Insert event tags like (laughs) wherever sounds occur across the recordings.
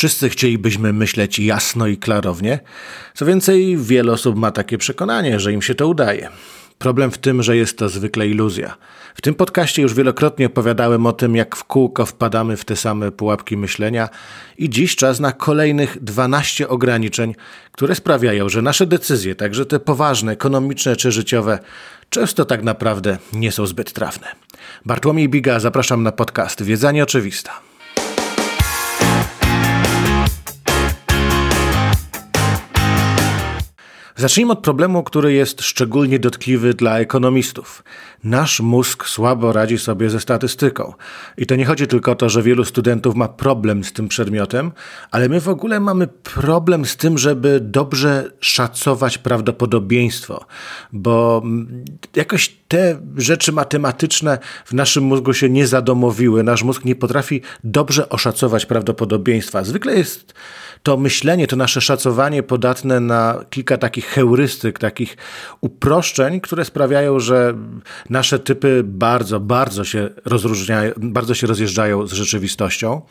Wszyscy chcielibyśmy myśleć jasno i klarownie. Co więcej, wiele osób ma takie przekonanie, że im się to udaje. Problem w tym, że jest to zwykle iluzja. W tym podcaście już wielokrotnie opowiadałem o tym, jak w kółko wpadamy w te same pułapki myślenia i dziś czas na kolejnych 12 ograniczeń, które sprawiają, że nasze decyzje, także te poważne, ekonomiczne czy życiowe, często tak naprawdę nie są zbyt trafne. Bartłomiej Biga, zapraszam na podcast Wiedza Nieoczywista. Zacznijmy od problemu, który jest szczególnie dotkliwy dla ekonomistów. Nasz mózg słabo radzi sobie ze statystyką. I to nie chodzi tylko o to, że wielu studentów ma problem z tym przedmiotem, ale my w ogóle mamy problem z tym, żeby dobrze szacować prawdopodobieństwo, bo jakoś te rzeczy matematyczne w naszym mózgu się nie zadomowiły. Nasz mózg nie potrafi dobrze oszacować prawdopodobieństwa. Zwykle jest to myślenie, to nasze szacowanie podatne na kilka takich heurystyk, takich uproszczeń, które sprawiają, że nasze typy bardzo, bardzo się rozróżniają, bardzo się rozjeżdżają z rzeczywistością.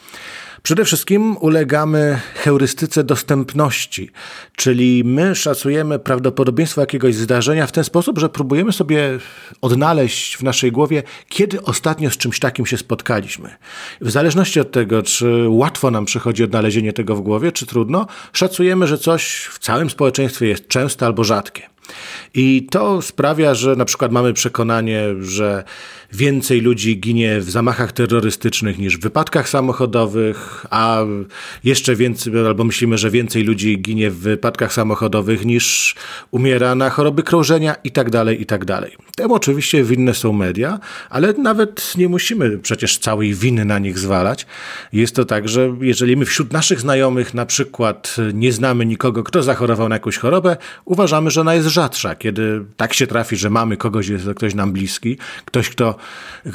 Przede wszystkim ulegamy heurystyce dostępności, czyli my szacujemy prawdopodobieństwo jakiegoś zdarzenia w ten sposób, że próbujemy sobie odnaleźć w naszej głowie, kiedy ostatnio z czymś takim się spotkaliśmy. W zależności od tego, czy łatwo nam przychodzi odnalezienie tego w głowie, czy trudno, szacujemy, że coś w całym społeczeństwie jest częste albo rzadkie. I to sprawia, że na przykład mamy przekonanie, że więcej ludzi ginie w zamachach terrorystycznych niż w wypadkach samochodowych, a jeszcze więcej, albo myślimy, że więcej ludzi ginie w wypadkach samochodowych niż umiera na choroby krążenia i tak dalej, i tak dalej. Temu oczywiście winne są media, ale nawet nie musimy przecież całej winy na nich zwalać. Jest to tak, że jeżeli my wśród naszych znajomych na przykład nie znamy nikogo, kto zachorował na jakąś chorobę, uważamy, że ona jest rzadsza. Kiedy tak się trafi, że mamy kogoś, jest to ktoś nam bliski, ktoś, kto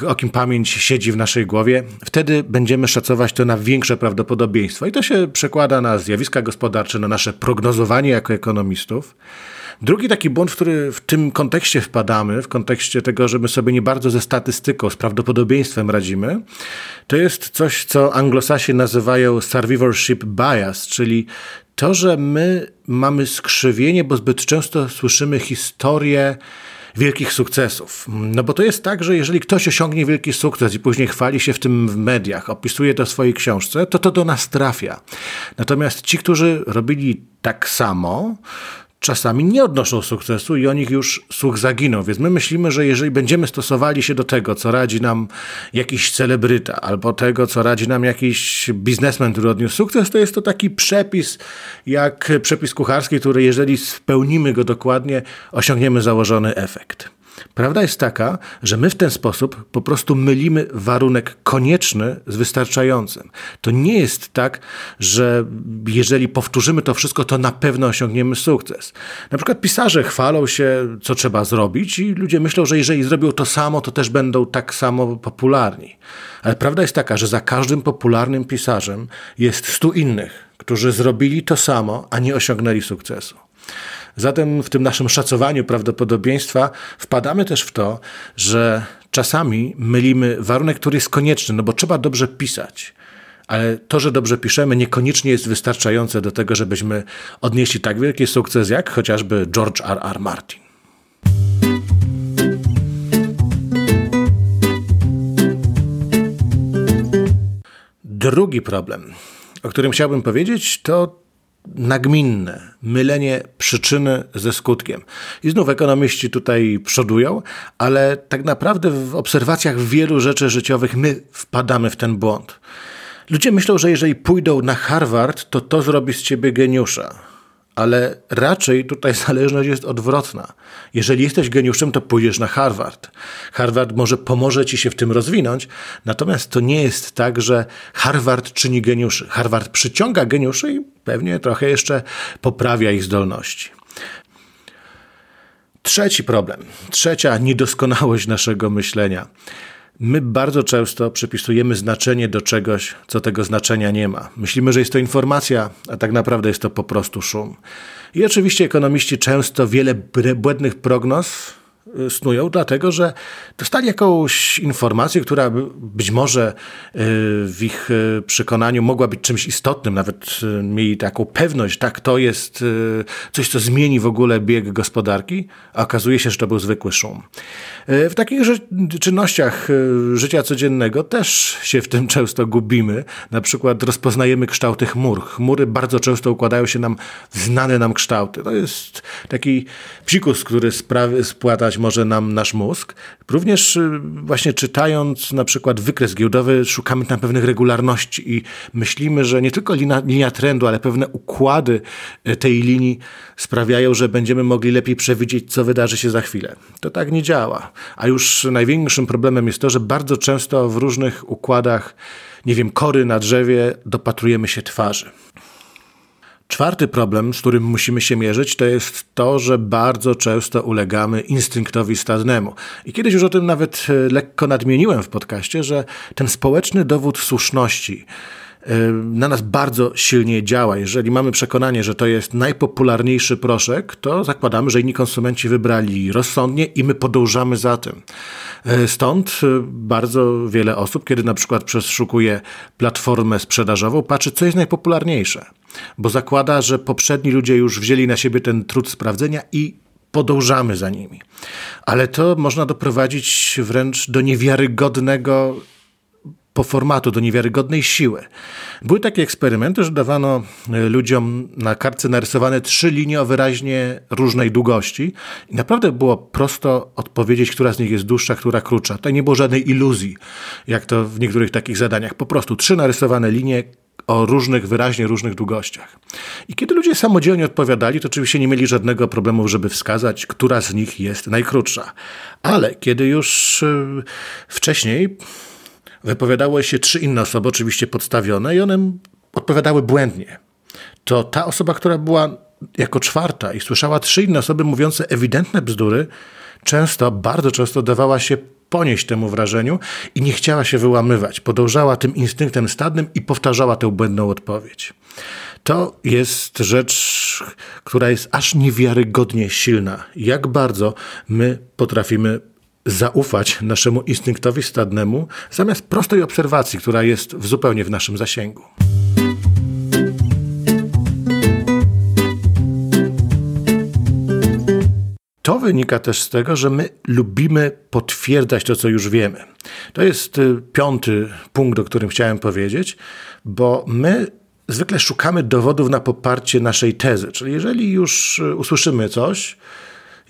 o kim pamięć siedzi w naszej głowie, wtedy będziemy szacować to na większe prawdopodobieństwo. I to się przekłada na zjawiska gospodarcze, na nasze prognozowanie jako ekonomistów. Drugi taki błąd, w który w tym kontekście wpadamy, w kontekście tego, że my sobie nie bardzo ze statystyką, z prawdopodobieństwem radzimy, to jest coś, co anglosasi nazywają survivorship bias, czyli to, że my mamy skrzywienie, bo zbyt często słyszymy historię wielkich sukcesów. No bo to jest tak, że jeżeli ktoś osiągnie wielki sukces i później chwali się w tym w mediach, opisuje to w swojej książce, to to do nas trafia. Natomiast ci, którzy robili tak samo, czasami nie odnoszą sukcesu i o nich już słuch zaginął. Więc my myślimy, że jeżeli będziemy stosowali się do tego, co radzi nam jakiś celebryta, albo tego, co radzi nam jakiś biznesmen, który odniósł sukces, to jest to taki przepis, jak przepis kucharski, który jeżeli spełnimy go dokładnie, osiągniemy założony efekt. Prawda jest taka, że my w ten sposób po prostu mylimy warunek konieczny z wystarczającym. To nie jest tak, że jeżeli powtórzymy to wszystko, to na pewno osiągniemy sukces. Na przykład pisarze chwalą się, co trzeba zrobić, i ludzie myślą, że jeżeli zrobią to samo, to też będą tak samo popularni. Ale prawda jest taka, że za każdym popularnym pisarzem jest stu innych, którzy zrobili to samo, a nie osiągnęli sukcesu. Zatem w tym naszym szacowaniu prawdopodobieństwa wpadamy też w to, że czasami mylimy warunek, który jest konieczny, no bo trzeba dobrze pisać. Ale to, że dobrze piszemy, niekoniecznie jest wystarczające do tego, żebyśmy odnieśli tak wielki sukces jak chociażby George R. R. Martin. Drugi problem, o którym chciałbym powiedzieć, to nagminne, mylenie przyczyny ze skutkiem. I znów ekonomiści tutaj przodują, ale tak naprawdę w obserwacjach wielu rzeczy życiowych my wpadamy w ten błąd. Ludzie myślą, że jeżeli pójdą na Harvard, to to zrobi z ciebie geniusza ale raczej tutaj (laughs) zależność jest odwrotna. Jeżeli jesteś geniuszem, to pójdziesz na Harvard. Harvard może pomoże ci się w tym rozwinąć, natomiast to nie jest tak, że Harvard czyni geniuszy. Harvard przyciąga geniuszy i pewnie trochę jeszcze poprawia ich zdolności. Trzeci problem, trzecia niedoskonałość naszego myślenia. My bardzo często przypisujemy znaczenie do czegoś, co tego znaczenia nie ma. Myślimy, że jest to informacja, a tak naprawdę jest to po prostu szum. I oczywiście ekonomiści często wiele błędnych prognoz snują, dlatego że dostali jakąś informację, która być może y, w ich y, przekonaniu mogła być czymś istotnym, nawet mieli taką pewność, tak, to jest coś, co zmieni w ogóle bieg gospodarki, a okazuje się, że to był zwykły szum. W takich czynnościach życia codziennego też się w tym (laughs) często gubimy. Na przykład rozpoznajemy kształty chmur. Chmury bardzo często układają się nam w znane nam kształty. To jest taki psikus, który sprawy, spłatać może nam nasz mózg. Również y, właśnie czytając na przykład wykres giełdowy szukamy tam pewnych regularności i myślimy, że nie tylko linia, linia trendu, ale pewne układy y, tej linii sprawiają, że będziemy mogli lepiej przewidzieć, co wydarzy się za chwilę. To tak nie działa. A już największym problemem jest to, że bardzo często w różnych układach, nie wiem, kory na drzewie dopatrujemy się twarzy. Czwarty problem, z którym musimy się mierzyć, to jest to, że bardzo często ulegamy instynktowi stadnemu. I kiedyś już o tym nawet e, lekko nadmieniłem w podcaście, że ten społeczny dowód słuszności e, na nas bardzo silnie działa. Jeżeli mamy przekonanie, że to jest najpopularniejszy proszek, to zakładamy, że inni konsumenci wybrali rozsądnie i my podążamy za tym. E, stąd bardzo wiele osób, kiedy na przykład przeszukuje platformę sprzedażową, patrzy, co jest najpopularniejsze bo zakłada, że poprzedni ludzie już wzięli na siebie ten trud sprawdzenia i podążamy za nimi. Ale to można doprowadzić wręcz do niewiarygodnego po formatu, do niewiarygodnej siły. Były takie eksperymenty, że dawano e, ludziom na kartce narysowane trzy linie o wyraźnie różnej długości i naprawdę było prosto odpowiedzieć, która z nich jest dłuższa, która krótsza. Tutaj nie było żadnej iluzji, jak to w niektórych takich zadaniach. Po prostu trzy narysowane linie, o różnych, wyraźnie różnych długościach. I kiedy ludzie samodzielnie odpowiadali, to oczywiście nie mieli żadnego problemu, żeby wskazać, która z nich jest najkrótsza. Ale kiedy już y, wcześniej wypowiadały się trzy inne osoby, oczywiście podstawione, i one odpowiadały błędnie, to ta osoba, która była jako czwarta i słyszała trzy inne osoby mówiące ewidentne bzdury, często, bardzo często dawała się ponieść temu wrażeniu i nie chciała się wyłamywać. Podążała tym instynktem stadnym i powtarzała tę błędną odpowiedź. To jest rzecz, która jest aż niewiarygodnie silna. Jak bardzo my potrafimy zaufać naszemu instynktowi stadnemu zamiast prostej obserwacji, która jest w zupełnie w naszym zasięgu. To wynika też z tego, że my lubimy potwierdzać to, co już wiemy. To jest y, piąty punkt, o którym chciałem powiedzieć, bo my zwykle szukamy dowodów na poparcie naszej tezy. Czyli jeżeli już y, usłyszymy coś,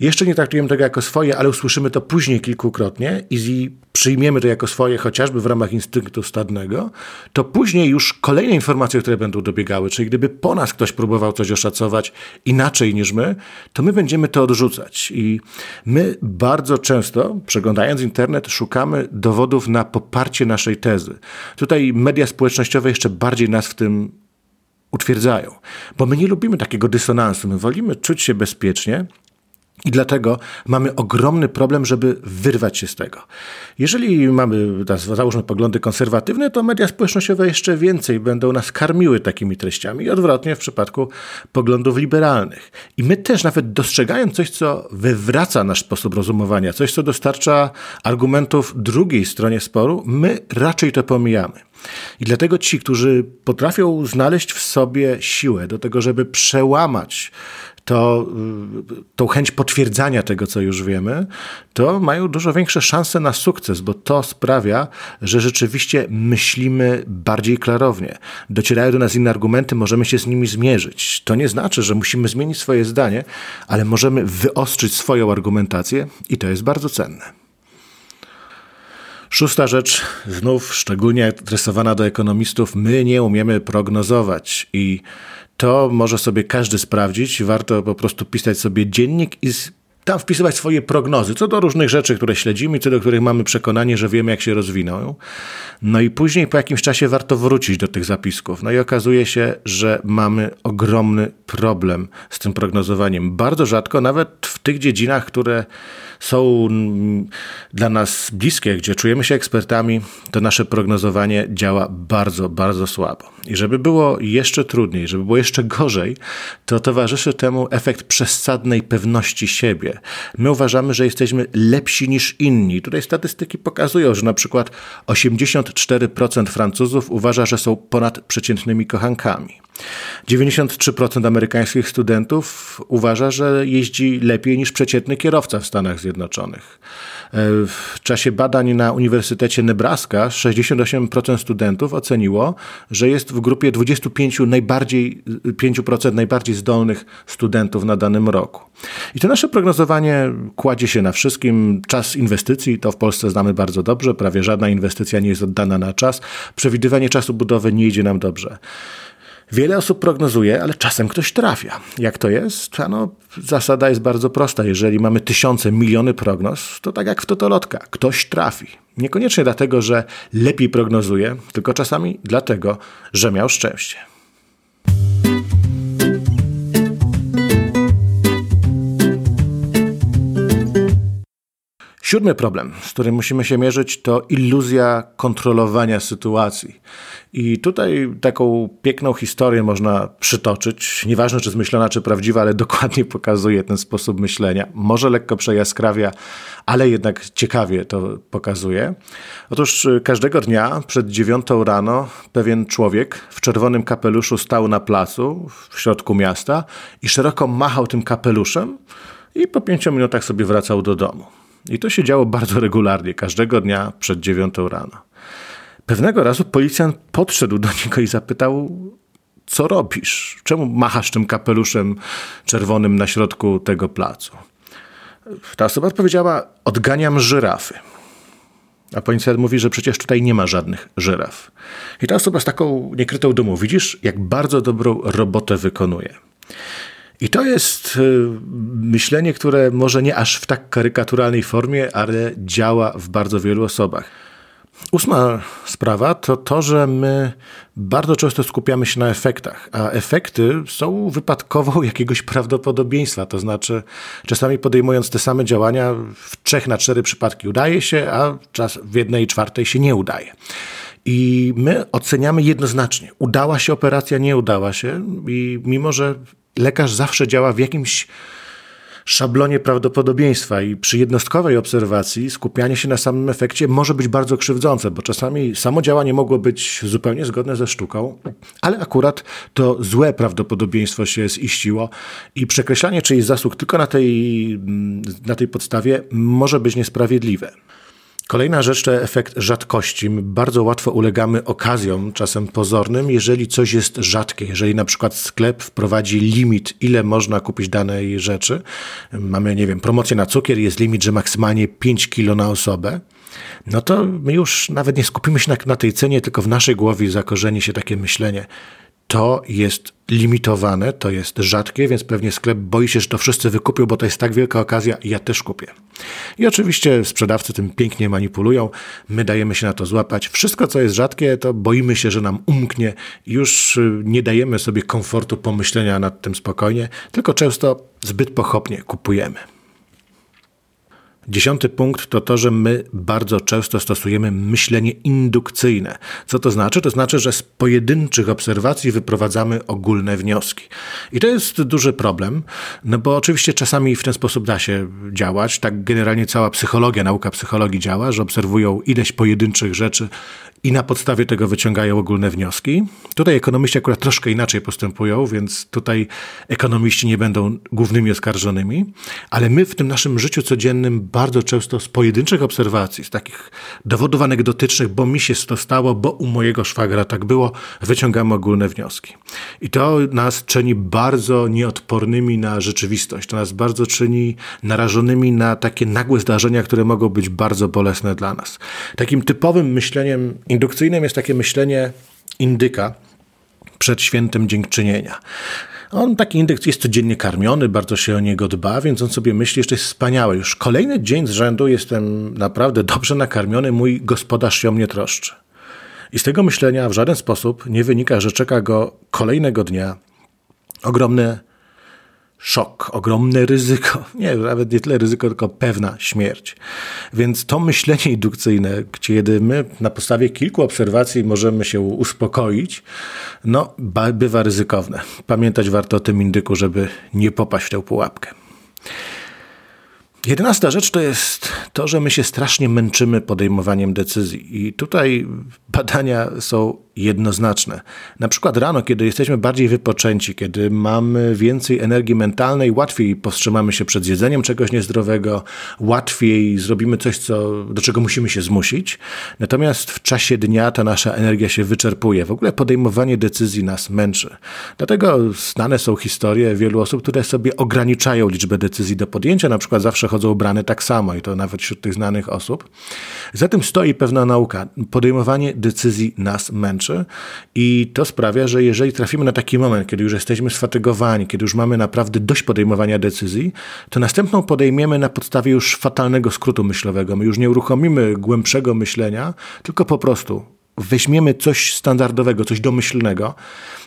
jeszcze nie traktujemy tego jako swoje, ale usłyszymy to później kilkukrotnie i przyjmiemy to jako swoje, chociażby w ramach instynktu stadnego, to później już kolejne informacje, które będą dobiegały, czyli gdyby po nas ktoś próbował coś oszacować inaczej niż my, to my będziemy to odrzucać. I my bardzo często, przeglądając internet, szukamy dowodów na poparcie naszej tezy. Tutaj media społecznościowe jeszcze bardziej nas w tym utwierdzają, bo my nie lubimy takiego dysonansu. My wolimy czuć się bezpiecznie, i dlatego mamy ogromny problem, żeby wyrwać się z tego. Jeżeli mamy, załóżmy, poglądy konserwatywne, to media społecznościowe jeszcze więcej będą nas karmiły takimi treściami i odwrotnie w przypadku poglądów liberalnych. I my też, nawet dostrzegając coś, co wywraca nasz sposób rozumowania, coś, co dostarcza argumentów drugiej stronie sporu, my raczej to pomijamy. I dlatego ci, którzy potrafią znaleźć w sobie siłę do tego, żeby przełamać to y, tą chęć potwierdzania tego, co już wiemy, to mają dużo większe szanse na sukces, bo to sprawia, że rzeczywiście myślimy bardziej klarownie. Docierają do nas inne argumenty, możemy się z nimi zmierzyć. To nie znaczy, że musimy zmienić swoje zdanie, ale możemy wyostrzyć swoją argumentację i to jest bardzo cenne. Szósta rzecz, znów szczególnie adresowana do ekonomistów, my nie umiemy prognozować i to może sobie każdy sprawdzić. Warto po prostu pisać sobie dziennik i tam wpisywać swoje prognozy, co do różnych rzeczy, które śledzimy, co do których mamy przekonanie, że wiemy, jak się rozwiną. No i później po jakimś czasie warto wrócić do tych zapisków. No i okazuje się, że mamy ogromny problem z tym prognozowaniem. Bardzo rzadko, nawet w tych dziedzinach, które są dla nas bliskie, gdzie czujemy się ekspertami, to nasze prognozowanie działa bardzo, bardzo słabo. I żeby było jeszcze trudniej, żeby było jeszcze gorzej, to towarzyszy temu efekt przesadnej pewności siebie. My uważamy, że jesteśmy lepsi niż inni. Tutaj statystyki pokazują, że na przykład 84% Francuzów uważa, że są ponadprzeciętnymi kochankami. 93% amerykańskich studentów uważa, że jeździ lepiej niż przeciętny kierowca w Stanach Zjednoczonych. E, w czasie badań na Uniwersytecie Nebraska 68% studentów oceniło, że jest w grupie 25 najbardziej, 5% najbardziej zdolnych studentów na danym roku. I to nasze prognozowanie kładzie się na wszystkim. Czas inwestycji to w Polsce znamy bardzo dobrze. Prawie żadna inwestycja nie jest oddana na czas. Przewidywanie czasu budowy nie idzie nam dobrze. Wiele osób prognozuje, ale czasem ktoś trafia. Jak to jest? Ano, zasada jest bardzo prosta. Jeżeli mamy tysiące, miliony prognoz, to tak jak w totolotka, ktoś trafi. Niekoniecznie dlatego, że lepiej prognozuje, tylko czasami dlatego, że miał szczęście. Siódmy problem, z którym musimy się mierzyć, to iluzja kontrolowania sytuacji. I tutaj taką piękną historię można przytoczyć. Nieważne, czy zmyślona, czy prawdziwa, ale dokładnie pokazuje ten sposób myślenia. Może lekko przejaskrawia, ale jednak ciekawie to pokazuje. Otóż y, każdego dnia przed dziewiątą rano pewien człowiek w czerwonym kapeluszu stał na placu w środku miasta i szeroko machał tym kapeluszem i po pięciu minutach sobie wracał do domu. I to się działo bardzo regularnie, każdego dnia przed dziewiątą rano. Pewnego razu policjant podszedł do niego i zapytał, co robisz? Czemu machasz tym kapeluszem czerwonym na środku tego placu? Ta osoba odpowiedziała, odganiam żyrafy. A policjant mówi, że przecież tutaj nie ma żadnych żyraf. I ta osoba z taką niekrytą dumą, widzisz, jak bardzo dobrą robotę wykonuje. I to jest y, myślenie, które może nie aż w tak karykaturalnej formie, ale działa w bardzo wielu osobach. Ósma sprawa to to, że my bardzo często skupiamy się na efektach, a efekty są wypadkową (laughs) jakiegoś prawdopodobieństwa. To znaczy, czasami podejmując te same działania, w trzech na cztery przypadki udaje się, a czas w jednej czwartej się nie udaje. I my oceniamy jednoznacznie, udała się operacja, nie udała się, i mimo że lekarz zawsze działa w jakimś szablonie prawdopodobieństwa i przy jednostkowej obserwacji skupianie się na samym efekcie może być bardzo krzywdzące, bo czasami samo działanie mogło być zupełnie zgodne ze sztuką, ale akurat to złe prawdopodobieństwo się ziściło i przekreślanie czyjś zasług tylko na tej, na tej podstawie może być niesprawiedliwe. Kolejna rzecz to efekt rzadkości. My bardzo łatwo ulegamy okazjom, czasem pozornym, jeżeli coś jest rzadkie. Jeżeli na przykład sklep wprowadzi limit, ile można kupić danej rzeczy. Mamy, nie wiem, promocję na cukier, jest limit, że maksymalnie 5 kilo na osobę. No to my już nawet nie skupimy się na, na tej cenie, tylko w naszej głowie zakorzeni się takie myślenie to jest limitowane, to jest rzadkie, więc pewnie sklep boi się, że to wszyscy wykupią, bo to jest tak wielka okazja, ja też kupię. I oczywiście sprzedawcy tym pięknie manipulują, my dajemy się na to złapać. Wszystko, co jest rzadkie, to boimy się, że nam umknie. Już y, nie dajemy sobie komfortu pomyślenia nad tym spokojnie, tylko często zbyt pochopnie kupujemy. Dziesiąty punkt to to, że my bardzo często stosujemy myślenie indukcyjne. Co to znaczy? To znaczy, że z pojedynczych obserwacji wyprowadzamy ogólne wnioski. I to jest duży problem, no bo oczywiście czasami w ten sposób da się działać. Tak generalnie cała psychologia, nauka psychologii działa, że obserwują ileś pojedynczych rzeczy i na podstawie tego wyciągają ogólne wnioski. Tutaj ekonomiści akurat troszkę inaczej postępują, więc tutaj ekonomiści nie będą głównymi oskarżonymi, ale my w tym naszym życiu codziennym bardzo często z pojedynczych obserwacji, z takich dowodów anegdotycznych, bo mi się to stało, bo u mojego szwagra tak było, wyciągamy ogólne wnioski. I to nas czyni bardzo nieodpornymi na rzeczywistość. To nas bardzo czyni narażonymi na takie nagłe zdarzenia, które mogą być bardzo bolesne dla nas. Takim typowym myśleniem Indukcyjnym jest takie myślenie indyka przed świętem dziękczynienia. On taki indyk jest codziennie karmiony, bardzo się o niego dba, więc on sobie myśli, że to jest wspaniałe. Już kolejny dzień z rzędu jestem naprawdę dobrze nakarmiony, mój gospodarz się o mnie troszczy. I z tego myślenia w żaden sposób nie wynika, że czeka go kolejnego dnia ogromne szok, ogromne ryzyko. (laughs) Nie, nawet nie tyle ryzyko, tylko pewna śmierć. Więc to myślenie indukcyjne, kiedy my na podstawie kilku obserwacji możemy się uspokoić, no, bywa ryzykowne. Pamiętać warto o tym indyku, żeby nie popaść w tę pułapkę. Jedenasta rzecz to jest to, że my się strasznie męczymy podejmowaniem decyzji. I tutaj badania są jednoznaczne. Na przykład rano, kiedy jesteśmy bardziej wypoczęci, kiedy mamy więcej energii mentalnej, łatwiej powstrzymamy się przed jedzeniem czegoś niezdrowego, łatwiej zrobimy coś, co, do czego musimy się zmusić. Natomiast w czasie dnia ta nasza energia się wyczerpuje. W ogóle podejmowanie decyzji nas męczy. Dlatego znane są historie wielu osób, które sobie ograniczają liczbę decyzji do podjęcia, na przykład zawsze chodzą ubrane tak samo i to nawet wśród tych znanych osób. Za tym stoi pewna nauka. Podejmowanie decyzji nas męczy i to sprawia, że jeżeli trafimy na taki moment, kiedy już jesteśmy sfatygowani, kiedy już mamy naprawdę dość podejmowania decyzji, to następną podejmiemy na podstawie już fatalnego skrótu myślowego. My już nie uruchomimy głębszego myślenia, tylko po prostu weźmiemy coś standardowego, coś domyślnego,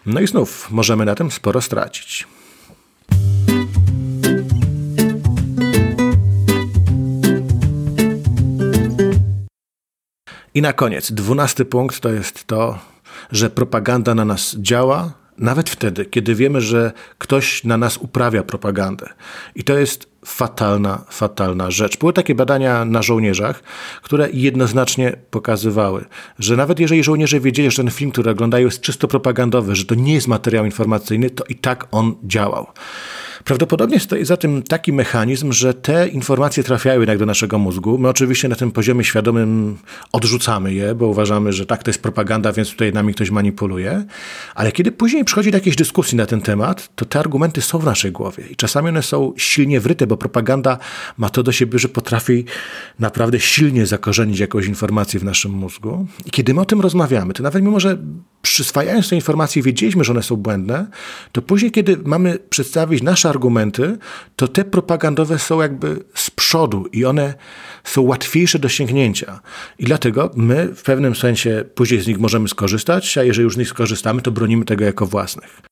no i znów możemy na tym sporo stracić. I na koniec, dwunasty punkt to jest to, że propaganda na nas działa, nawet wtedy, kiedy wiemy, że ktoś na nas uprawia propagandę. I to jest fatalna, fatalna rzecz. Były takie badania na żołnierzach, które jednoznacznie pokazywały, że nawet jeżeli żołnierze wiedzieli, że ten film, który oglądają, jest czysto propagandowy, że to nie jest materiał informacyjny, to i tak on działał. Prawdopodobnie stoi za tym taki mechanizm, że te informacje trafiają jednak do naszego mózgu. My oczywiście na tym poziomie świadomym odrzucamy je, bo uważamy, że tak, to jest propaganda, więc tutaj nami ktoś manipuluje. Ale kiedy później przychodzi do jakiejś dyskusji na ten temat, to te argumenty są w naszej głowie i czasami one są silnie wryte, bo propaganda ma to do siebie, że potrafi naprawdę silnie zakorzenić jakąś informację w naszym mózgu. I kiedy my o tym rozmawiamy, to nawet mimo, że przyswajając te informacje wiedzieliśmy, że one są błędne, to później, kiedy mamy przedstawić nasze argumenty, to te propagandowe są jakby z przodu i one są łatwiejsze do sięgnięcia. I dlatego my w pewnym sensie później z nich możemy skorzystać, a jeżeli już z nich skorzystamy, to bronimy tego jako własnych.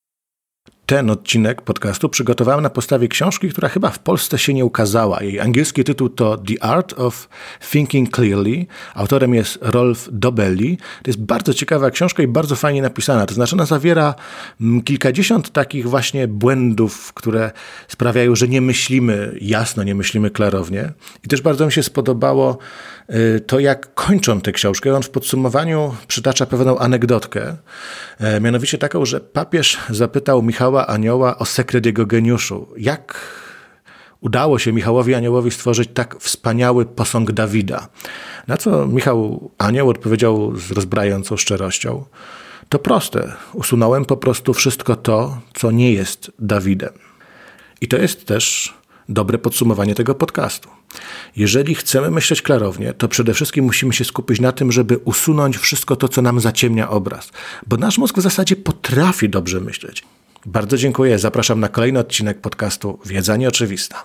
Ten odcinek podcastu przygotowałem na podstawie książki, która chyba w Polsce się nie ukazała. Jej angielski tytuł to The Art of Thinking Clearly. Autorem jest Rolf Dobelli. To jest bardzo ciekawa książka i bardzo fajnie napisana. To znaczy ona zawiera mm, kilkadziesiąt takich właśnie błędów, które sprawiają, że nie myślimy jasno, nie myślimy klarownie. I też bardzo mi się spodobało to, jak kończą tę książkę. On w podsumowaniu przytacza pewną anegdotkę, e, mianowicie taką, że papież zapytał Michała Anioła o sekret jego geniuszu. Jak udało się Michałowi Aniołowi stworzyć tak wspaniały posąg Dawida? Na co Michał Anioł odpowiedział z rozbrajającą szczerością. To proste. Usunąłem po prostu wszystko to, co nie jest Dawidem. I to jest też dobre podsumowanie tego podcastu. Jeżeli chcemy myśleć klarownie, to przede wszystkim musimy się skupić na tym, żeby usunąć wszystko to, co nam zaciemnia obraz, bo nasz mózg w zasadzie potrafi dobrze myśleć. Bardzo dziękuję. Zapraszam na kolejny odcinek podcastu Wiedza Nieoczywista.